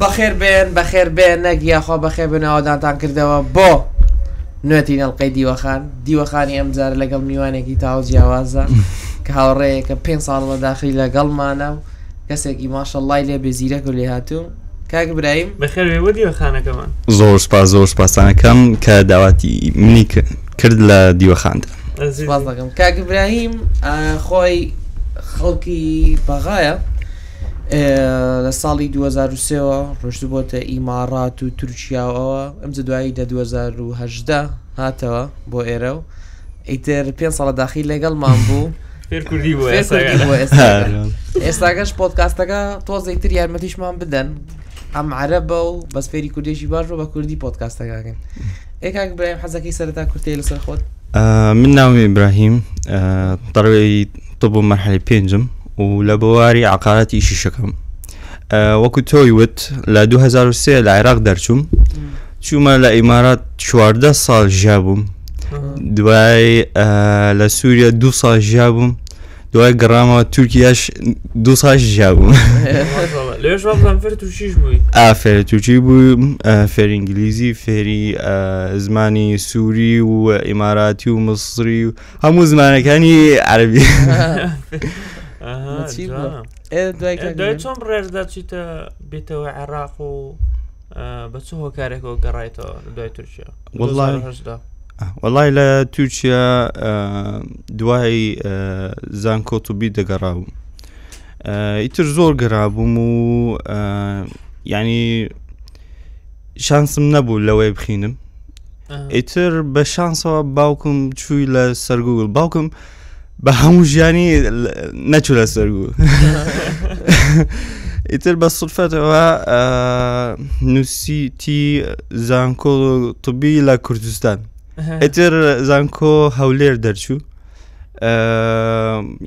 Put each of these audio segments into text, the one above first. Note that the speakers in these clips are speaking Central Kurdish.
بەخێر بێن بەخێر بێن نەک یاخوا بەخێ بن ئاوادانتان کردەوە بۆ نوێتین ئەڵلقەی دیوەخان دیوەخانی ئەم جارە لەگەڵ میوانێکی تاو جیاوازە کە هاوڕەیەکە پێ ساڵ لە داخلی لەگەڵمانە و کەسێکی ماشەڵای لێ بێزیرەک و لێ هاتوو کاک برایم بەخێر بێ بۆ دیوەخانەکەمان زۆر سپاس زۆر سپاسانەکەم کە داواتی منی کرد لە دیوەخاندا سپاس دەکەم کاک برایم خۆی خەڵکی بەغایە لە ساڵی 2023ەوە ڕۆشتو بۆتە ئیماڕات و تورکیاوەوە ئەمجە دوایی دە 2010 هاتەوە بۆ ئێرە و ئیتر پێ ساڵە داخی لەگەڵمان بوو ئێستاگەش پۆتکاستەکە تۆزەی تر یارمەتیشمان بدەن ئەم عرە بە و بەس فێری کوردێکی باش بە کوردی پۆتکاستەکەگەن ئێکاک برایم حەزەکەی سەرتا کورتی لەسەر خۆت من ناوی ئیبراهیم دەڕێی طب و مەحلی پێنجم و لە بواری عقارەتی شیشەکەم وەکو تۆی وت لە 2023 لە عێراق دەرچووم چوومە لە ئیمارات چواردە ساڵ ژابووم دوای لە سووریا دو سا ژیا بووم دوای گەڕامە تورکیاش دو ساش ژیا بووم ئافێ تورکی بووم فێر ئینگلیزی فێری زمانی سووری و ئیماراتی و مسری و هەموو زمانەکانی عربی دوای چۆن ڕێژدا چیتە بێتەوە عێراق و بە چ هۆکارێکەوە گەڕایتەوە دوای تورکیا وڵی لە تورکیا دوای زانکۆتوبی دەگەڕاوم ئیتر زۆر گەرابووم و ینی شانسم نەبوو لەوەی بخینم ئیتر بە شانسەوە باوکم چووی لە سەرگوگل باوکم بە هەموو ژیانی نەچوو لە سەرگوو ئیتر بە سفەتەوە نووسیتی زانکۆ طبی لە کوردستان ئیتر زانکۆ هەولێر دەرچوو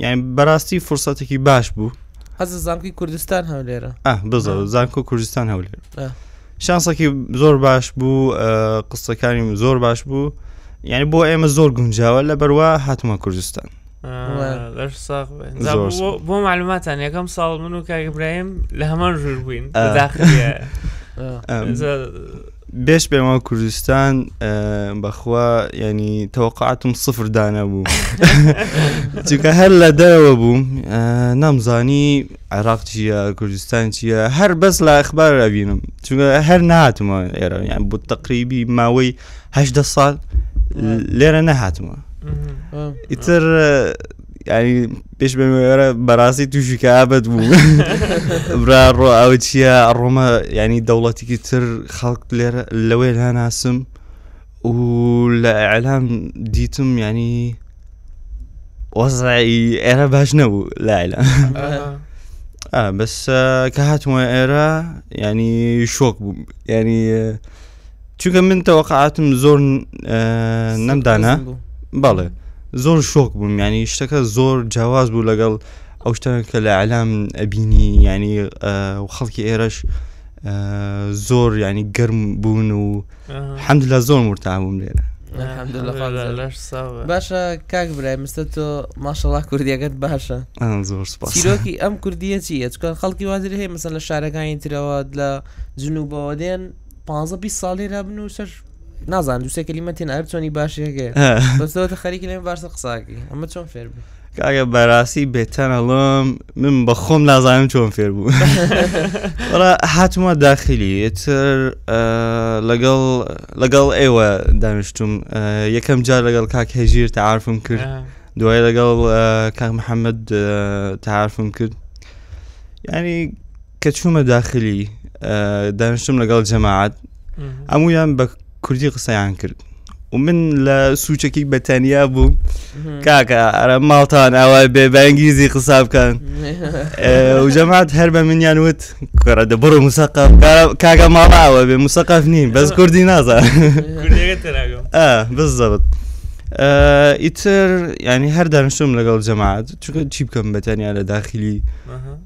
یان بەڕاستی فرسەتێکی باش بوو حەز زانکوی کوردستان هەولێرە بزە زانکۆ کوردستان هەولێر شانسەکی زۆر باش بوو قسەکانی زۆر باش بوو یعنی بۆ ئێمە زۆر گونجاوە لە بەروا هاتمە کوردستان بۆ معلوماتان یەکەم ساڵ من و کاگبرایم لە هەمان ژور بووین بێش پێما کوردستان بەخوا ینی تەوەقعاتم سفر دانە بوو چکە هەر لە دەرەوە بووم نامزانی عێراق چیە کوردستان چیە هەر بەس لە ئەخبار ئەبینم چونکە هەر ناتمە ئێرە یان بۆ تقریبی ماوەی هەدە سال لێرە نەهاتمە ئیتر ینی پێش بە ئێرە بەڕاستی تووشی کابەت بوو برا ڕۆ ئەو چیە ڕۆمە ینی دەوڵەتیکی تر خەڵک لێرە لەوێ هەناسم و لە ئەلام دیتم ینی وەزایی ئێرە باش نەبوو لایلا بەس کە هاتمە ئێرە ینی شۆک بوو ینی چونکە من تەوەقعاتم زۆر نەمدانا بەڵێ زۆر شۆک بووم ینی شتەکە زۆر جیاواز بوو لەگەڵ ئەو شتە کە لە ئەلام ئەبینی ینی خەڵکی ئێرەش زۆر ینی گەرم بوون و حەمد لە زۆر مرتاهبووم لێرە باشە کاک برای مستە تۆ ماشەڵا کوردیەکەت باشە زۆر سپاسیرۆکی ئەم کوردیە چی ئەچکە خەڵکی وادر هەیە مەسە لە شارەکانی ترەوە لە جنوبەوە دێن 15 20 ساڵێ لە بن و سەر نازان دوسێ کەلیمەتین ئەرچۆنی باشێکێ بەسەوەتە خەریکی لەێ باشە قساکی ئەمە چۆن فێر بوو کاگە بەراسی بێتەنەڵم من بە خۆم نازانم چۆن فێر بوو هاتمە داخلی تر لەگەڵ لەگەڵ ئێوە دانیشتم یەکەم جار لەگەڵ کاک هێژیر تەعاعرفم کرد دوای لەگەڵ کاک محەممەد تەعاعرفم کرد ینی کە چوومە داخلی دانیشتم لەگەڵ جەماعات ئەمویان بە کوردی قسەیان کرد و من لە سوچەکی بەتەنیا بوو کاکە ئەرە ماڵتان ئاوا بێ بەنگیزی قسا بکەن و جەماعات هەر بە منیان وت کڕە دە بڕۆ مسەقف کاگە ماڵاوە بێ مسەقف نیم بەس کوردی نازە بەس زەبت. ئیتر ینی هەر دانیشتم لەگەڵ جەماعات چی بکەم بەتەنیا لە داخلی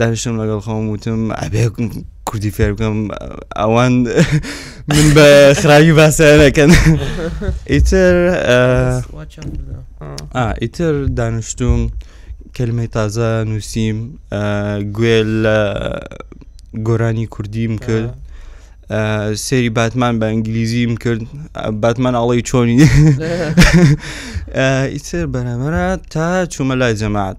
داشتم لەگەڵ خۆم وتم ئەبێ کوردی فێر بکەم ئەوان من بە خراوی باسەکەن ئیتر ئیتر دانیشتوم کلمەی تازە نووسیم گوێ لە گۆرانی کوردیم کرد سێری باتمان بە ئەنگلیزیم کرد باتمان ئاڵی چۆنی ئیتر بەرەمەرە تا چوومە لای جەماعات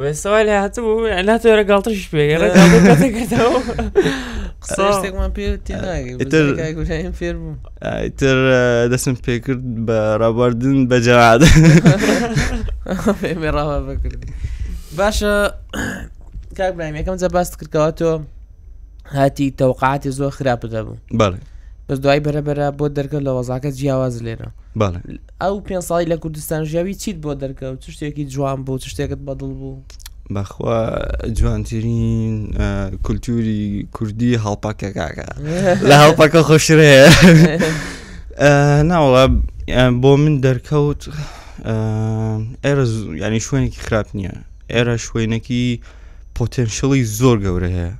وێستەوای لە هاتبوو لا تۆێرە گڵتش پێگەڕێت قسەشتێکمان پێ فێر بوو ئیتر دەسم پێکرد بە ڕابواردن بە جەعاد ئێمە ڕاوا بکرد باشە کاک برایم یەکەم جە باست کردەوە تۆ هاتی تەوقعاتی زۆر خراپ دەبوو بەڵێ بەس دوای بەرەبەرە بۆ دەرگە لە وەزاکە جیاواز لێرە ئەو پێنج ساڵی لە کوردستان ژیاوی چیت بۆ دەرکەوت چ شتێکی جوان بوو چ شتێکت بەدڵ بوو بەخوا جوانترین کولتوری کوردی هەڵپەکە کاکە لە هەڵپەکە خۆشرەیە ناوڵە بۆ من دەرکەوت ئێرە ینی شوێنێکی خراپ نییە ئێرە شوێنێکی پۆتەنشڵی زۆر گەورە هەیە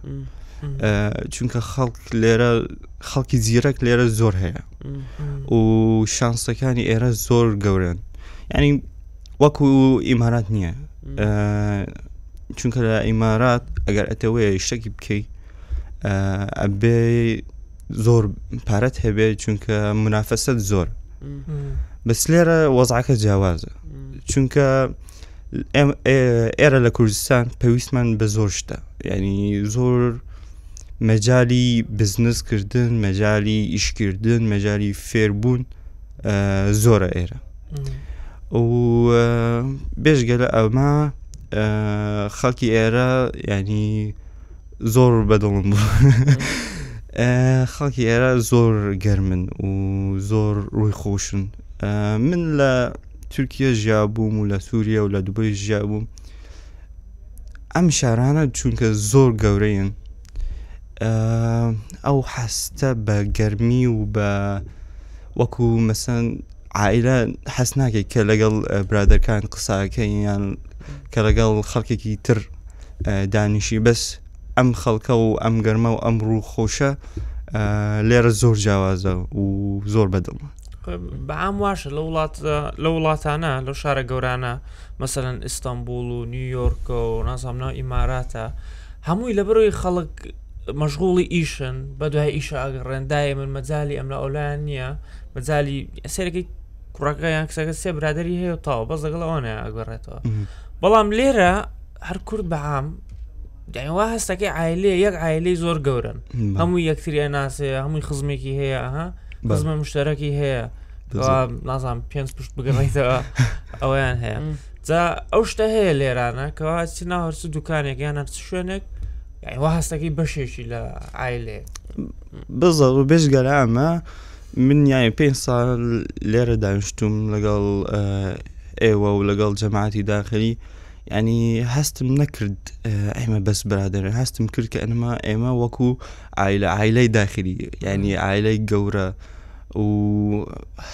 چونکە خەڵک لێرە خەڵکی زیرەک لێرە زۆر هەیە و شانسەکانی ئێرە زۆر گەورن ینی وەکو ئیمارات نییە چونکە لە ئیمارات ئەگەر ئەتەوەیە شتێکی بکەیت ئەبێ زۆر پارەت هەبێت چونکە منافەسەت زۆر بەس لێرە وەزعەکە جیاوازە چونکە ئێرە لە کوردستان پێویستمان بە زۆر شتە ینی زۆر مەجای بزنس کردن مەجای ئیشکردن مەجای فێربوون زۆرە ئێرە بێژگە لە ئەمە خەڵکی ئێرە ینی زۆر بەدڵم بوو خەڵکی ئێرە زۆر گەرمن و زۆر ڕووی خۆشن من لە تورکیا ژیا بووم و لە سووریا و لە دوبی ژیا بووم ئەم شارانە چونکە زۆر گەورەیەن ئەو حەستە بە گەرمی و بە وەکو مەسەن عیلە حەس ناکەیت کە لەگەڵ برادەکان قساکەیان کە لەگەڵ خەڵکێکی تر دانیشی بەس ئەم خەڵکە و ئەم گەرمە و ئەم ڕوو خۆشە لێرە زۆر جیاوازە و زۆر بەدڵمە بەام واشە لە وڵات لە وڵاتانە لەو شارە گەورانە مەسەەن ئیستانبول و نیویۆرکە و نازامنا ئیماراتە هەمووی لە بەرەوەی خەڵک مەشغوڵی ئیشن بە دوای ئیشە ئەگەڕێندای من مەجای ئەم لە ئەولایان نییە مەجای سەرەکەی کوڕەکە یان کسەکە سێ برادری هەیە و تاوە بەس لەگەڵ ئەوانە ئەگەڕێتەوە بەڵام لێرە هەر کورد بەعام داوا هەستەکەی عیلێ یەک عیلەی زۆر گەورن هەموو یەکتری ئەناسێ هەمووی خزمێکی هەیە ئەها بەزمە مشتەرەکی هەیە نازان پێنج پشت بگەڕیتەوە ئەویان هەیە جا ئەو شتە هەیە لێرانە کەوا چ ناوەرچ دوکانێک یان هەرچ شوێنێک وا هەستەکەی بەشێکی لە ئایلێ بزە و بێژگەرە ئەمە من یاە پێ ساڵ لێرە دانیشتوم لەگەڵ ئێوە و لەگەڵ جەماعتی داخلی یعنی هەستم نەکرد ئێمە بەس برادرن هەستم کرد کە ئەنما ئێمە وەکو ئایلە ئایلەی داخلی یعنی ئایلەی گەورە و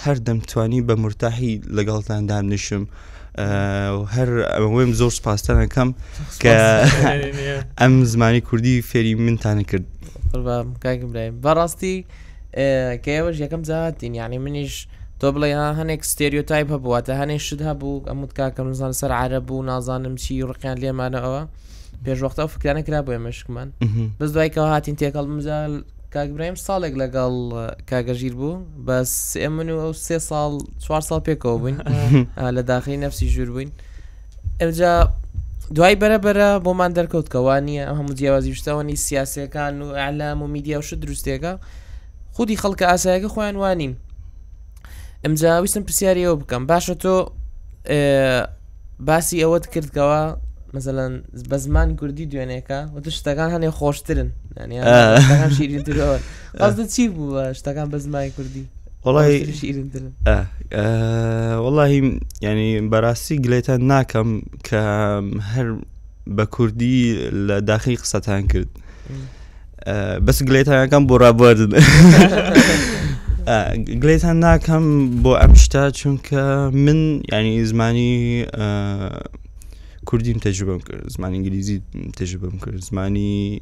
هەردەم توانی بە مرتاحی لەگەڵتان دانیشم هەر ئەوەم زۆر سپاستەنەکەم کە ئەم زمانی کوردی فێری منتانە کرد بەڕاستی کە ئێوەش یەکەم جا هاتین یعنی منیش تۆ بڵێ ها هەنێک ستێریۆتایپ هەبووە تا هەنێ شت هەبوو ئەموت کاکە منزان سەر عرە بوو نازانم چی ڕقیان لێمانەوە پێشوەختە ئەو فکرانە کرا بۆ مشکمان بەس دوایکەوە هاتین تێکەڵ مزال کاگبرایم ساڵێک لەگەڵ کاگەژیر بوو بەس ئێ من و ئەو سێ ساڵ چوار ساڵ پێکەوە بووین لە داخلی نفسی ژوور بووین. ئەجا دوای بەرە بەرە بۆمان دەرکەوت کەوا نییە ئەم هەموو جیاوازی شتەوەنی سیاسەکان و ئەلام و میدیا و شت دروستێکە خودی خەڵکە ئاسایەکە خۆیان وانین ئەمجا ویستم پرسیاریەوە بکەم باشە تۆ باسی ئەوەت کردکەوە مەزەلەن بە زمان کوردی دوێنێکە و تو شتەکان هەنێ خۆشترن شیرینترەوە ئەزدە چی بوو شتەکان بە زمانی کوردی وڵی ینی بەراستی گلێتە ناکەم کە هەر بە کوردی لە داخی قسەتان کرد بەس گلێتانەکەم بۆ ڕابواردن گلێتان ناکەم بۆ ئەم شتا چونکە من ینی زمانی کوردیم تەجروبم کرد زمانی ئینگلیزی تەجروبم کرد زمانی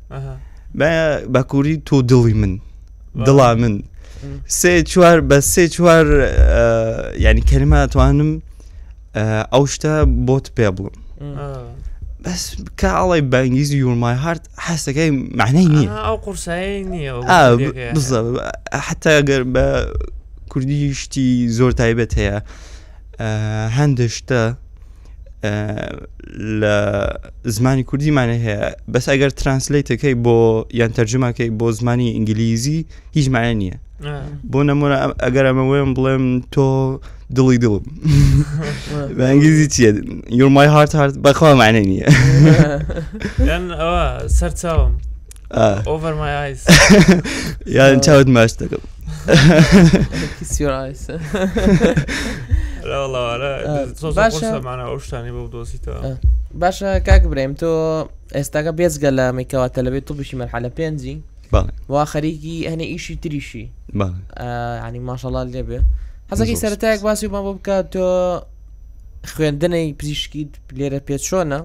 باکووری تۆ دڵی من دڵا من سێ چوار بە سێ چوار ینی کەرماتوانم ئەو شتە بۆت پێ بڵم بەس کاڵی بە ئینگلیزی یورمای هارد حستەکەی معنی نییە ئەو قورسایی نییە حتا گەر بە کوردی شتی زۆر تایبەت هەیە هەندێک شتە لە زمانی کوردیمانە هەیە بەس ئەگەر ترانسلیتەکەی بۆ یان تەرجمەکەی بۆ زمانی ئینگلیزی هیچ مایە نییە بۆ نەمونە ئەگەر ئەمە وێم بڵێم تۆ دڵی دڵم بە ئەنگلیزی چیە یورمای هارت هارت بەخوا معنی نییە سەر چاوم یان چاوت ماش دەکەم باشە کاک برێم تۆ ئێستاکە بێزگە لە میکەوە تەلەبێت تو بشی مەرحلە پێنجی وا خەریکی هەنێ ئیشی تریشی ینی ماشەڵال لێبێ حەزەکەی سەرتایەک باسی بە بۆ بکات تۆ خوێندنەی پزیشکیت لێرە پێچۆنە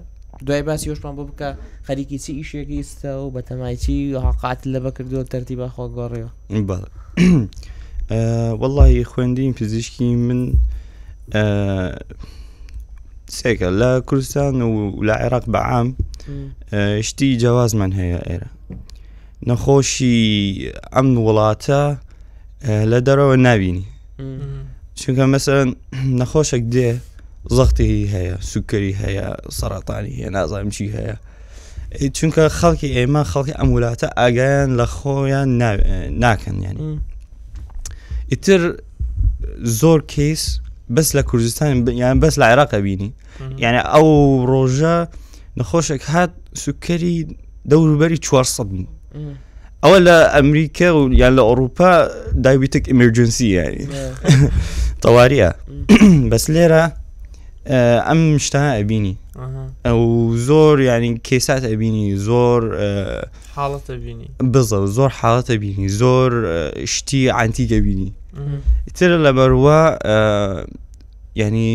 دوای باسی ئەوشمان بۆ بکە خەریکی چی ئیشێکی ئیستا و بەتەمای چی هاقات لە بەکردووە تەرتیبا خۆ گۆڕیوە واللهی خوێندین پزیشکی من سێکە لە کوردستان و لە عێراق بەعام شتی جیاوازمان هەیە ئێرە نەخۆشی ئەم وڵاتە لە دەرەوە ناوینی چونکە مەسەرەن نەخۆشێک دێ زەختی هەیە سوکەری هەیە سەرەتانی هەیە نازانم چی هەیە چونکە خەڵکی ئێمە خەڵکی ئەم وولاتە ئاگایان لە خۆیان ناکەن یانی ئیتر زۆر کەیس بەس لە کوردستان یان بەس لە عێراقە بینی یعنی ئەو ڕۆژە نەخۆشێک هات سوکەری دەوروبەری 400 بوو ئەوە لە ئەمریکا و یان لە ئۆروپا دایبیتک ئیمرجنسی یاری تەواریە بەس لێرە ئەم شتا ئەبینی ئەو زۆر ینی کەسات ئەبینی زۆر بزە زۆر حاڵەتە بینی زۆر شتی ئەتی دەبینی تر لە بەروە ینی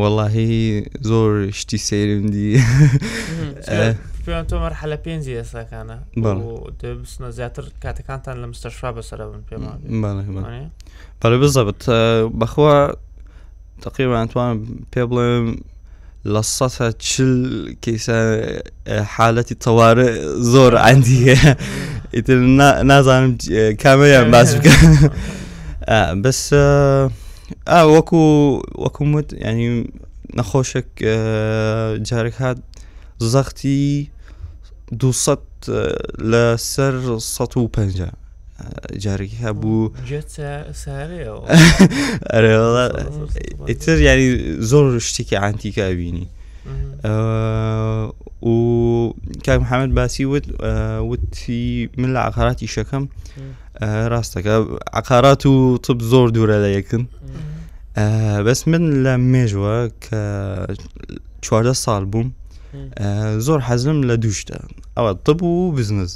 وەڵاهی زۆر شتی سەیرم دی پێیان تۆ مەرحەلە پێنجی ئێساکانە بستنە زیاتر کاتەکانتان لە مستەشفا بەسەر بن پێمان پەرە بزەبت بەخوا تقریبان توان پێ بڵێم لە سە چل کەیسە حالەتی تەوارە زۆر ئەندی هەیە ئیتر نازانم کامەیان باس بکە بەس وەکو وەکوم وت ینی نەخۆشێک جارێک هاات زەختی دو لەسەر 150 جارێکی هەبوو ئیتر یاری زۆر شتێکی ئانتیکا بینی و کاک محەممەد باسی وت وتی من لە عقاراتی شەکەم ڕاستەکە عقارات و طب زۆر دوورە لە یەکن بەس من لە مێژوە کە چواردە ساڵ بووم زۆر حەزم لە دووشتە ئەوە طب و بزنس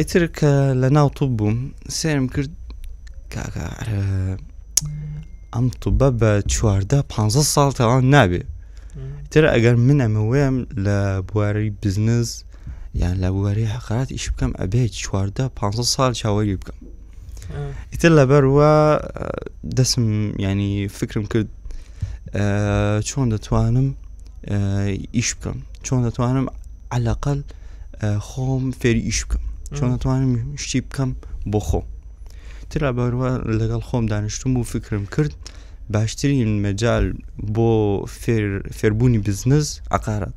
ئیتر کە لە ناو طب بووم سێرم کرد کاکە ئەم طبە بە چواردە پ ساڵ تاوان نابێ تر ئەگەر من ئەمە وێم لە بواری بزنس یان لە بواری حقات ئیش بکەم ئەبێت چواردە پ سال چاوەری بکەم ئیتر لەبەروە دەسم ینی فکرم کرد چۆن دەتوانم ئیش بکەم چۆن دەتوانم علاقل خۆم فێری ئیش بکەم چۆن دەتوانم شتی بکەم بۆ خۆم ترا بەروە لەگەڵ خۆم دانیشتم و فکرم کرد باشترین مەجال بۆ فێربوونی بزنس عقارات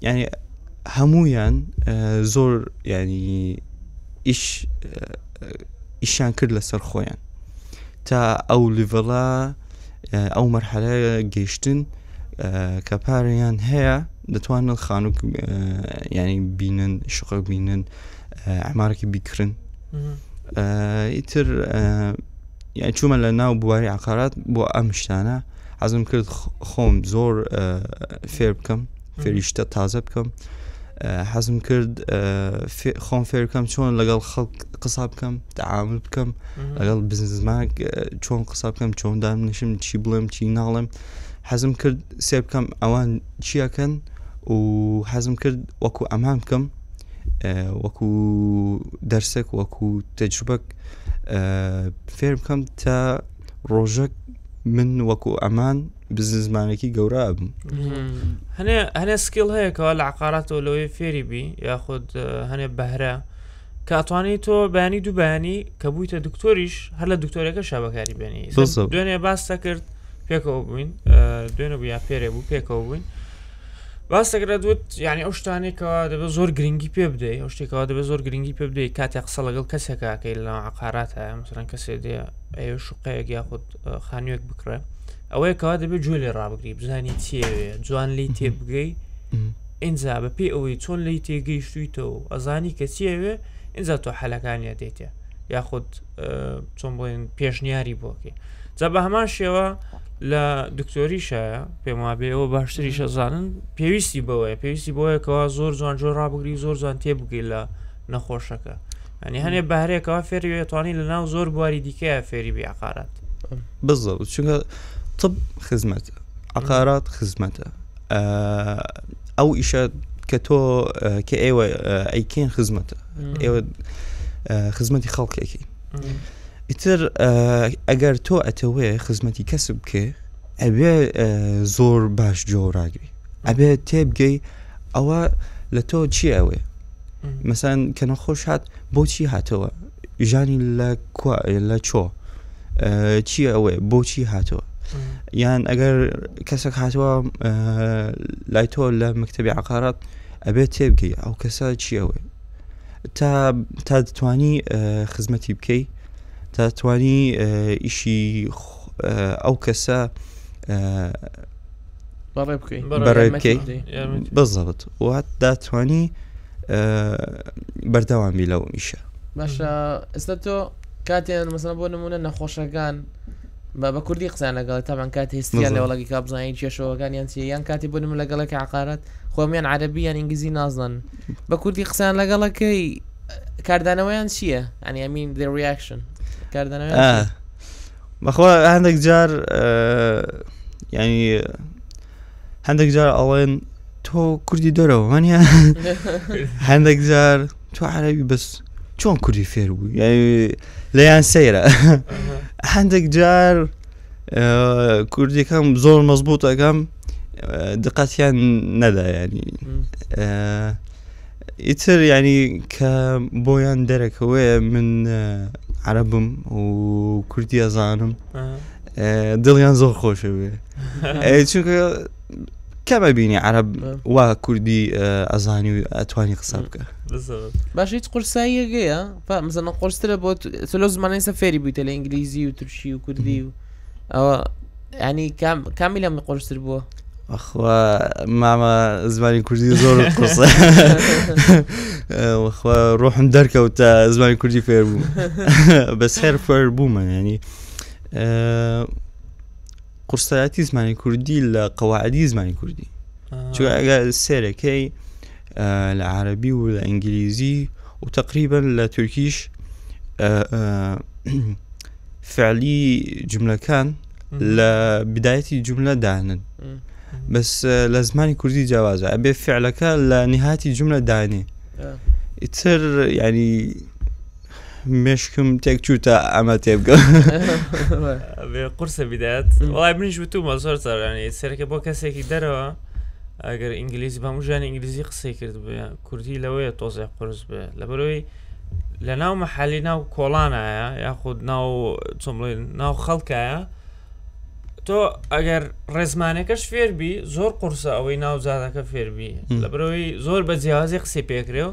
یعنی هەموویان زۆر ینی ئیش ئیشان کرد لەسەر خۆیان تا ئەو لیڤڵە ئەو مەرحەلە گەیشتن کە پاریان هەیە دەتوانن خانووک ینی بینن شقە بینن ئەمارکی بیکرن ئیتر یان چوومە لە ناو بواری عقارات بۆ ئەم شتانە حەزم کرد خۆم زۆر فێر بکەم فریشتە تازە بکەم حەزم کرد خۆم فێرکەم چۆن لەگەڵ خەڵک قسا بکەم تعامل بکەم لەگەڵ بزنزماک چۆن قسا بکەم چۆن دامنیشم چی بڵێم چی ناڵێم حەزم کرد سێ بکەم ئەوان چیەکەن و حەزم کرد وەکو ئەمان بکەم وەکو دەرسێک وەکو تەجروبەک فێر بکەم تا ڕۆژەک من وەکو ئەمان بزنزمانێکی گەورە بم هەنێ هەنێ سکیڵ هەیەکەوە لە عقاراتەوە لەوەی فێری بی یاخود هەنێ بەهرە کاتوانی تۆ بەیانی دوو بەیانی کە بوویتە دکتۆریش هەر لە دکتۆرەکە شابەکاری بێنی دوێنێ باستە کرد پێکەوە بووین دوێنە بوو یا پێرێ بوو پێکەوە بووین باستەکرد وت یعنی ئەو شتانێکەوە دەبێت زۆر گرنگی پێ بدەیت ئەو شتێکەوە دەبێت زۆر گرنگی پێ بدەیت کاتێک قسە لەگەڵ کەسێکاکەی لە عقارات هەیە مثلەن کەسێ دێ ئەو شوقەیەک یاخود خانوێک بکڕێ ئەوەیە کەوا دەبێت جوێ لێ ڕابگری بزانانی تێوێ جوان لی تێ بگەی ئینجا بە پێی ئەوەی چۆن لی تێگەیشتویتەوە ئەزانی کە چیەوێ ئینجا تۆ حەلەکانیان دێتێ یاخود چۆن بڵێن پێشنیاری بۆکەی جا بە هەمان شێوە لە دکتۆری شایە پێم وابێەوە باشتری شەزانن پێویستی بەوەیە پێویستی بۆیەکەوە زۆر جوان جۆر ڕابگری زۆر جوان تێبگەی لە نەخۆشەکە ئەنی هەنێ بارێکەوە فێری وێتوانی لە ناو زۆر بواری دیکەیە فێری بیاقارات بزڵ چونکە طب خزمەت عقارات خزمەتە ئەو ئیشە کە تۆ کە ئێوە ئەیکەین خزمەتە ئێوە خزمەتی خەڵکێکی ئیتر ئەگەر تۆ ئەتەوێ خزمەتی کەسب بکێ ئەبێ زۆر باش جۆراگری ئەبێ تێبگەی ئەوە لە تۆ چی ئەوێ مەسان کە نەخۆش هات بۆچی هاتەوە ژانی لە کوا لە چۆ چییە ئەوەیە بۆچی هاتووە یان ئەگەر کەسێک هاتووە لای تۆ لە مکتتەبی عقارات ئەبێت تێبگەی ئەو کەسە چیەوەی تا تا دەتانی خزمەتی بکەی تا توانی ئیشی ئەو کەسە بەڕێ بکەی بەڕێ بکەی بەزەبت وات داتوانی بەردەوام بی لەو میشە باشە ئێستا تۆ کاتیان مەسەن بۆ نمونە نەخۆشەکان بە بە کوردی قسان لەگەڵ تامان کات هستیان لەوڵگی کا بزانین کێشەوەکان یان چی یان کاتی بۆ نمە لەگەڵێک عقارەت خۆمیان عربی یان ئینگلیزی نازان بە کوردی قسان لەگەڵەکەی کاردانەوەیان چییە ئەنی ئەمین the reaction کاردانەوە بەخۆ هەندێک جار ینی هەندێک جار ئەڵێن تۆ کوردی دەرەوە هەنیە هەندێک جار تۆ عربی بەس چۆن کوردی فێر بوو لەیان سەیرە هەندێک جار کوردیەکەم زۆر مەزبوط ئەەکەم دقەتیان نەدایانی ئیتر یعنی کە بۆیان دەرەکەوەیە من عربم و کوردی ئەزانم دڵیان زۆر خۆشە بێ چونکە کەمە بینی عرب وا کوردی ئەزانی و ئەتوانی قسە بکە باش هیچ قورساییەگەیە مزەنە قرسرە بۆ تۆ لە زمانەسە فێری بوویتە لە ئینگلیزی و ترشی و کوردی و ئەوە ینی کامی لەم قۆشتر بووە ئەخوا مامە زمانی کوردی زۆر قسە وەخوا ڕۆحم دەرکەوتە زمانی کوردی فێر بوو بە سێر فەر بوومە ینی قورسایەتی زمانی کوردی لە قەواعدی زمانی کوردی چگە ئەگە سێرەکەی لە عربی و لە ئینگلیزی و تقریبن لە تورکیش فعلی جملەکان لە بدایەتی جملە دانن بەس لە زمانی کوردی جیاوازە ئەبێ فعلەکە لە نهاتی جملە دانێ ئیتر ینی مشکم تێک چوو تا ئەمە تێبگەم قرسە بدات وڵای منیش وتومە زۆر زارانی سەرکە بۆ کەسێکی دەرەوە ئەگەر ئینگلیزی بەمژیان ئینگلیزی قسەی کرد بێ کوردی لەوەیە تۆزێ قرس بێ لە بەرەوەی لە ناو مەحالی ناو کۆڵانایە یاخود ناو چۆمڵێ ناو خەڵکایە تۆ ئەگەر ڕێزمانەکەش فێربی زۆر قورسە ئەوەی ناو زادەکە فێربی لە برەوەی زۆر بە جیازی قسەی پێکرێ و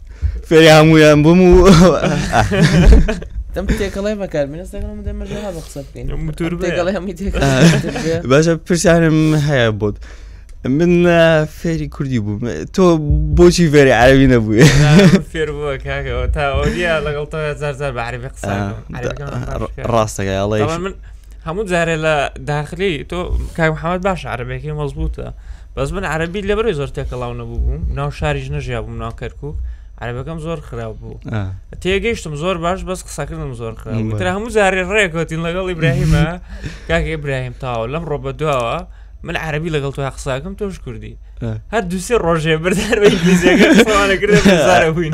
فێری هەموویان بووم و دەم تێکەڵی بەکار باشە پرسیارم هەیە بۆت من فێری کوردی بووم تۆ بۆچی فێری عربی نەبووی فێر بووە کاکەەوە تا ئەوە لەگەڵ تۆ زار زار بە عربی قسە ڕاستەکە ئەڵێ من هەموو جارێ لە داخلی تۆ کاک محەممەد باش عربێکی مەزبووتە بەس من عربی لەبەری زۆر تێکەڵاو نەبوو بووم ناو شاریش نەژیا بووم ناو کەرکک عربەکەم زۆر خراپ بوو تێگەیشتم زۆر باش بەس قسەکردم زۆر خراپتر هەموو جارێ ڕێکوتین لەگەڵ ئیبراهیمە کاکی ئیبراهیم تاوە لەم ڕۆ بە دواوە من عربی لەگەڵ تو قساکەم تۆش کوردی هەر دووسێ ڕۆژێ بردار بە ئینگلیزیەکە بووین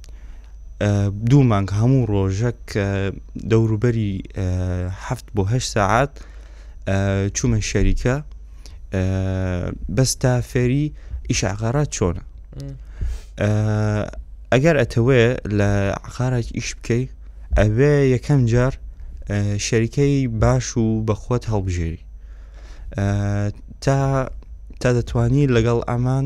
دوو مانگ هەموو ڕۆژەک دەوروبەری هەفت بۆ هەشت ساعات چوومە شەریکە بەستا فێری ئیشعقارات چۆنە ئەگەر ئەتەوێ لە عقارێک ئیش بکەی ئەوێ یەکەم جار شەریکەی باش و بەخۆت هەڵبژێری تا تا دەتوانی لەگەڵ ئەمان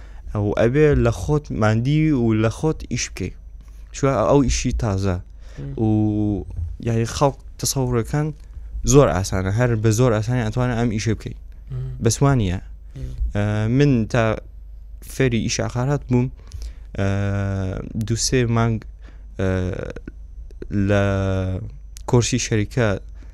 ئەو ئەبێ لە خۆت مادی و لە خۆت ئیش بکەیت چوە ئەو ئیشی تازە و یاری خەڵک تەسەڕەکان زۆر ئاسانە هەر بە زۆر ئاسانی ئەتوانە ئەم ئیشە بکەیت بەسوانە من تا فێری ئیشاقارات بووم دووسێ مانگ لە کۆرسی شەریکە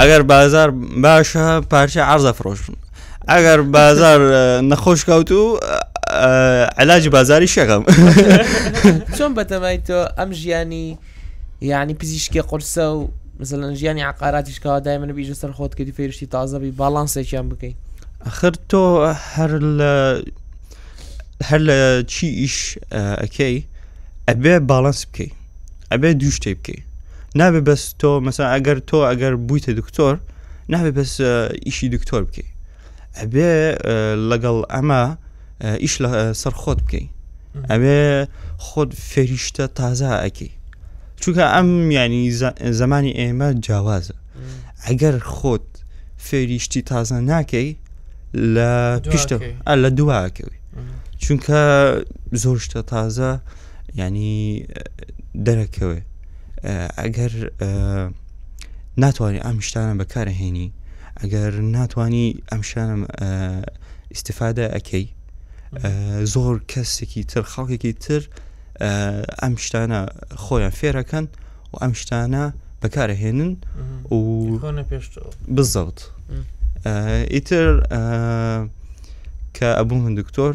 ئەگەر بازار باشە پارچە عرضە فرۆشن ئەگەر بازار نەخۆش کەوت و علاجی بازاری شەکەم چۆن بەتەمای تۆ ئەم ژیانی یعنی پزیشکی قرسە و مثلەن ژیانی عقاراتیشکەوە دای من بیژە سەر خۆت کردی فێرشتی تازەبی باڵانسێکیان بکەین ئەخر تۆ هەر لە هەر لە چی ئیش ئەەکەی ئەبێ باڵانس بکەیت ئەبێ دوو شتێ بکەی نابێ بەس تۆ مەسا ئەگەر تۆ ئەگەر بوویتە دکتۆر نابێ بەس ئیشی دکتۆر بکەی ئەبێ لەگەڵ ئەمە ئیش لە سەر خۆت بکەی ئەوێ خۆت فێریشتە تازە ئەکی چونکە ئەم ینی زمانی ئێمە جیاوازە ئەگەر خۆت فێریشتی تازە ناکەی لە پیشتە لە دواکەوی چونکە زۆر شتە تازە ینی دەرەکەوێ ئەگەر ناتوانانی ئەم شتانە بەکارهێنی ئەگەر ناتانی ئەم شانە ئیسیفادە ئەەکەی زۆر کەسێکی تر خەڵکێکی تر ئەم شتانە خۆیان فێرەکەن و ئەم شتانە بەکارهێنن و بزەوت ئیتر کە ئەبوو من دکتۆر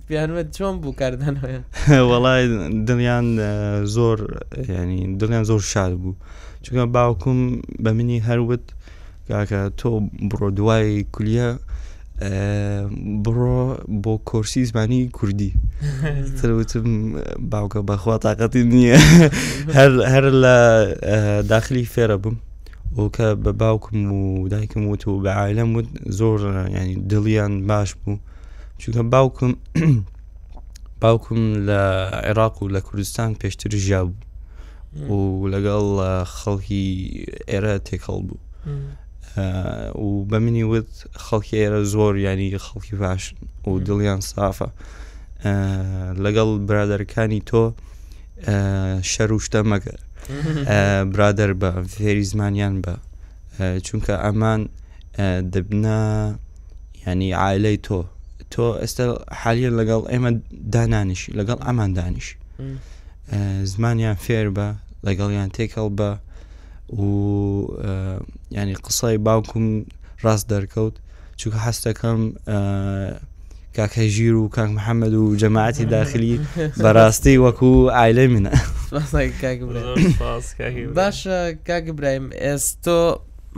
وەڵای دڵیان زۆر ینی دڵیان زۆر شار بوو چونکە باوکم بە منی هەروت کاکە تۆ بڕۆ دوای کولیە بڕۆ بۆ کۆرسی زمانی کوردی تروتم باوکە بەخوا تااقەتی نییە هەر هەر لە داخلی فێرە بم و کە بە باوکم و دایکم وت و بە عالم وت زۆر ینی دڵیان باش بوو چونکە باوکم باوکم لە عێراق و لە کوردستان پێشتر ژیا بوو و لەگەڵ خەڵکی ئێرە تێکەڵ بوو و بە منی وت خەڵکی ئێرە زۆر ینی خەڵکی باش و دڵیان سافە لەگەڵ برادەرەکانی تۆ شەر و شتە مەگەر برادەر بە فێری زمانیان بە چونکە ئەمان دەبنە یعنی عائلەی تۆ تۆ ئێستا حالیە لەگەڵ ئێمە دانانیش لەگەڵ ئەمان دانیش زمانیان فێر بە لەگەڵیان تێکەڵ بە و ینی قسەی باوکم ڕاست دەرکەوت چونکە حەستەکەم کاکە ژیر و کاک محەممەد و جەماعەتی داخلی بەڕاستی وەکو ئایلە منە باشە کاک برایم ئێستۆ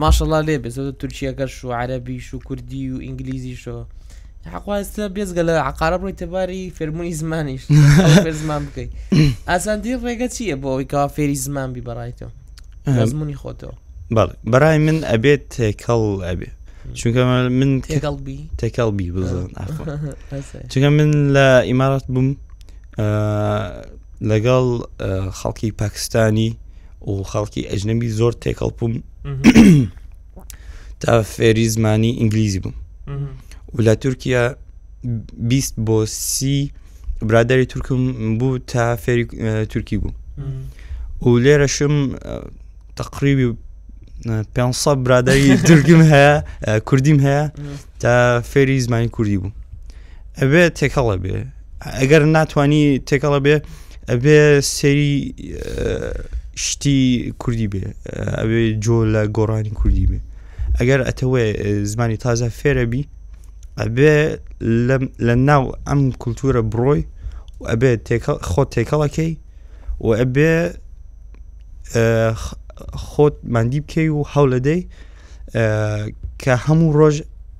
ماشەڵا لێ بێ زۆر تورکیەکەش و عەرەبیش و کوردی و ئینگلیزیشەوە حقواستە بێزگە لە عقارە بڕی تەباری فێرمونی زمانیش زمان بکەیت ئاساندی ڕێگە چییە بۆ ئەوی کەوا فێری زمان بی بەڕایتەوە زمانی خۆتەوە بەڵ بەڕای من ئەبێت تێکەڵ ئەبێ چونکە من تێکەڵبی تێکەڵبی بزن چونکە من لە ئیمارات بووم لەگەڵ خەڵکی پاکستانی و خەڵکی ئەجنەبی زۆر تێکەڵ بووم تا فێری زمانی ئینگلیزی بووم و لە تورکیا بیست بۆ سی برادری تورکم بوو تا فێری تورکی بوو و لێرەشم تقریبی پێ برادری تورکیم هەیە کوردیم هەیە تا فێری زمانی کوردی بوو ئەبێ تێکەڵە بێ ئەگەر ناتانی تێکەڵە بێ ئەبێ سێری شتی کوردی بێ ئەبێ جۆ لە گۆڕانی کوردی بێ ئەگەر ئەتەوێ زمانی تازە فێرە بی ئەبێ لە ناو ئەم کولتورە بڕۆی و ئەبێ خۆ تێکەڵەکەی و ئەبێ خۆت مادی بکەی و هەولەدەی کە هەموو ڕۆژ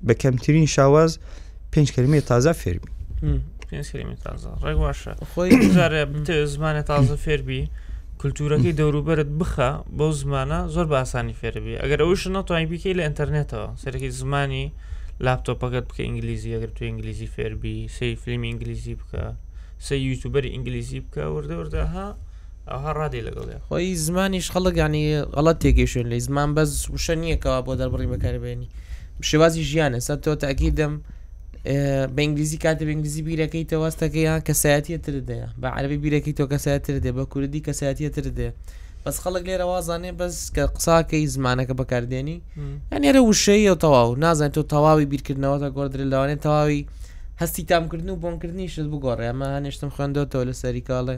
بە کەمترین شاواز پێنج کەلمی تازە فێربی ڕێک باشە خۆی جارێ زمانە تازە فێربی کللتورەکەی دەوروبەرت بخە بەو زمانە زۆر باسانی فێربی ئەگەر ئەوش نەتوانین بیکەی لە ئینتەرنێتەوە سەرەکی زمانی لاپتۆپەکەت بکە ئینگلیزی ئەگەر تو ئینگلیزی فێربی سی فیلمی ئینگلیزی بکە سە یوتوبەری ئینگلیزی بکە وردە وردەها ئەوها ڕادی لەگەڵێ خۆی زمانیش خەڵگانی غەڵەت تێگەشێن لەی زمان بەس وشە نییەکەوە بۆ دەربڕی بەکاربێنی شێوازی ژیانە سەر تۆ تاکی دەم بە ئینگلیزی کاتە بە ئینگلیزی بیرەکەی تەواستەکە یان کەسایەتە تردەیە بە عربی بیرەکەی تۆ کەسایە تر دێ بە کوردی کەسایەتە تر دێ بەس خەڵک لێرە وازانێ بەس کە قساکەی زمانەکە بەکاردێنی ئەنێرە وشەیە و تەواو نازانێت تۆ تەواوی بیرکردنەوە تا گۆدرێ لەوانێت تەواوی هەستی تامکردن و بۆنکردنیشت بگۆڕێ ئەمە هەنێشتم خوێندەوەەوە لە سەریکاڵێ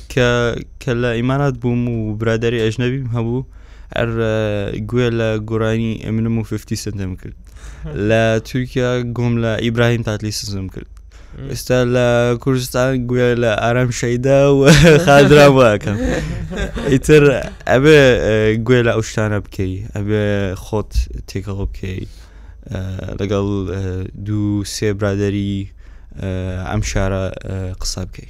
کە کە لە ئیمارات بووم و برادری ئەژنەبیم هەبوو ئەر گوێ لە گۆرانی ئەمنم و ففتی سنتم کرد لە تورکیا گۆم لە ئیبراهیم تاتلی سزم کرد ئێستا لە کوردستان گوێ لە ئارام شەیدا و خادرا واکەم ئیتر ئەبێ گوێ لە ئەو شتانە بکەی ئەبێ خۆت تێکەڵ بکەی لەگەڵ دوو سێ برادری ئەم شارە قسە بکەی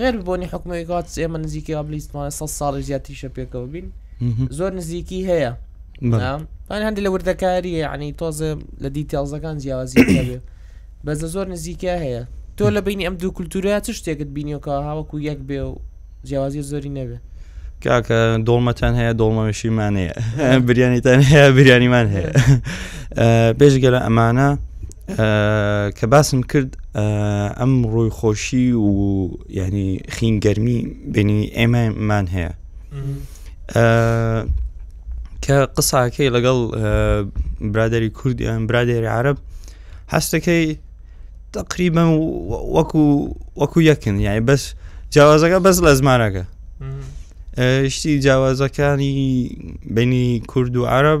غێر ببۆنی حکومەوەی کات ئێمە نزیکی ئابلیستمانە سە ساڵی زیاتریشە پێکەوە بین زۆر نزیکی هەیە پان هەندی لە وردەکاری ینی تۆزە لە دیتیازەکان جیاوازی هەبێ بەزە زۆر نزیکە هەیە تۆ لە بینی ئەم دوو کولتورە چ شتێکت بینیەوەکە هاوەکو یەک بێ و جیاوازی زۆری نەبێ کاکە دۆڵمەتان هەیە دۆڵمەشیمان هەیە بریانیتان هەیە بریانیمان هەیە بێژگەرە ئەمانە کە باسم کرد ئەم ڕووی خۆشی و ینی خین گەرمی بینی ئێمەمان هەیە کە قساکەی لەگەڵ برادری کورد یان برادێری عرب هەستەکەی تقریبا وەکو وەکو یەکن یعنی بەس جیاوازەکە بەس لە زمانەکە شتی جیاوازەکانی بینی کورد و عرب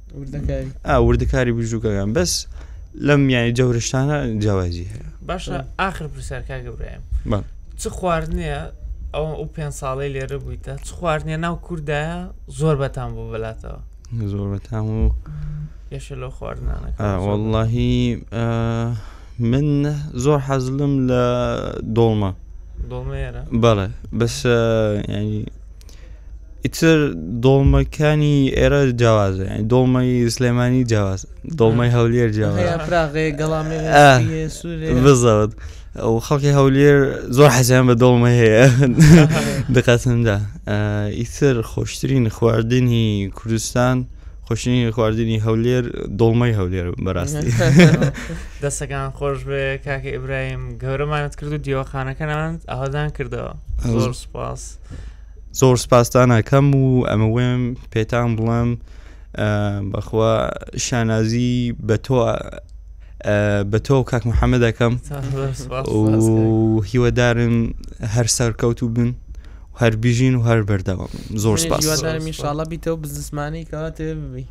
وردەکاری بژووکەکان بەس لەم یانی جەورشتانە جیاوازی هەیە باشە ئاخر پرسیارکە گەبرایم چ خواردنە ئەو ئەو پێ ساڵی لێرە بوویتە چ خواردنە ناو کووردایە زۆر بەتان بۆ بەلاتەوە زۆر بەتام و یەشە لەو خواردنانە واللهی من زۆر حەزلم لە دۆڵمە بەڵێ بەس ینی ئیتر دۆڵمەکانی ئێرە جیاوازە یعنی دۆڵمەی سلێمانی جیاواز دۆڵمەی هەولێر جیاواز هەیە فراغێ گەڵامێ آه. یە، سوورێ. بزەوت ئەو خەڵکی هەولێر زۆر حەزیان بە دۆڵمە هەیە دقەتمدا آه، ئیتر خۆشترین خواردنی کوردستان خۆشترین خواردنی هەولێر دۆڵمەی هەولێر بەراستی دەستەکان خۆش بێ کاکە ئیبراهیم گەورەمانت کرد و دیوەخانەکەنانت ئاهدان کردەوە زۆر سپاس زۆر سپاستانەکەم و ئەمە وێم پێتان بڵێم بەخوا شانازی بە تۆ بە تۆ کاک محەممەدەکەم هیوادارم هەر سەرکەوت و بن هەر بژین و هەر بەردەوام زۆر سپاس بیتەوە بزنسمانی کەواتێ ببی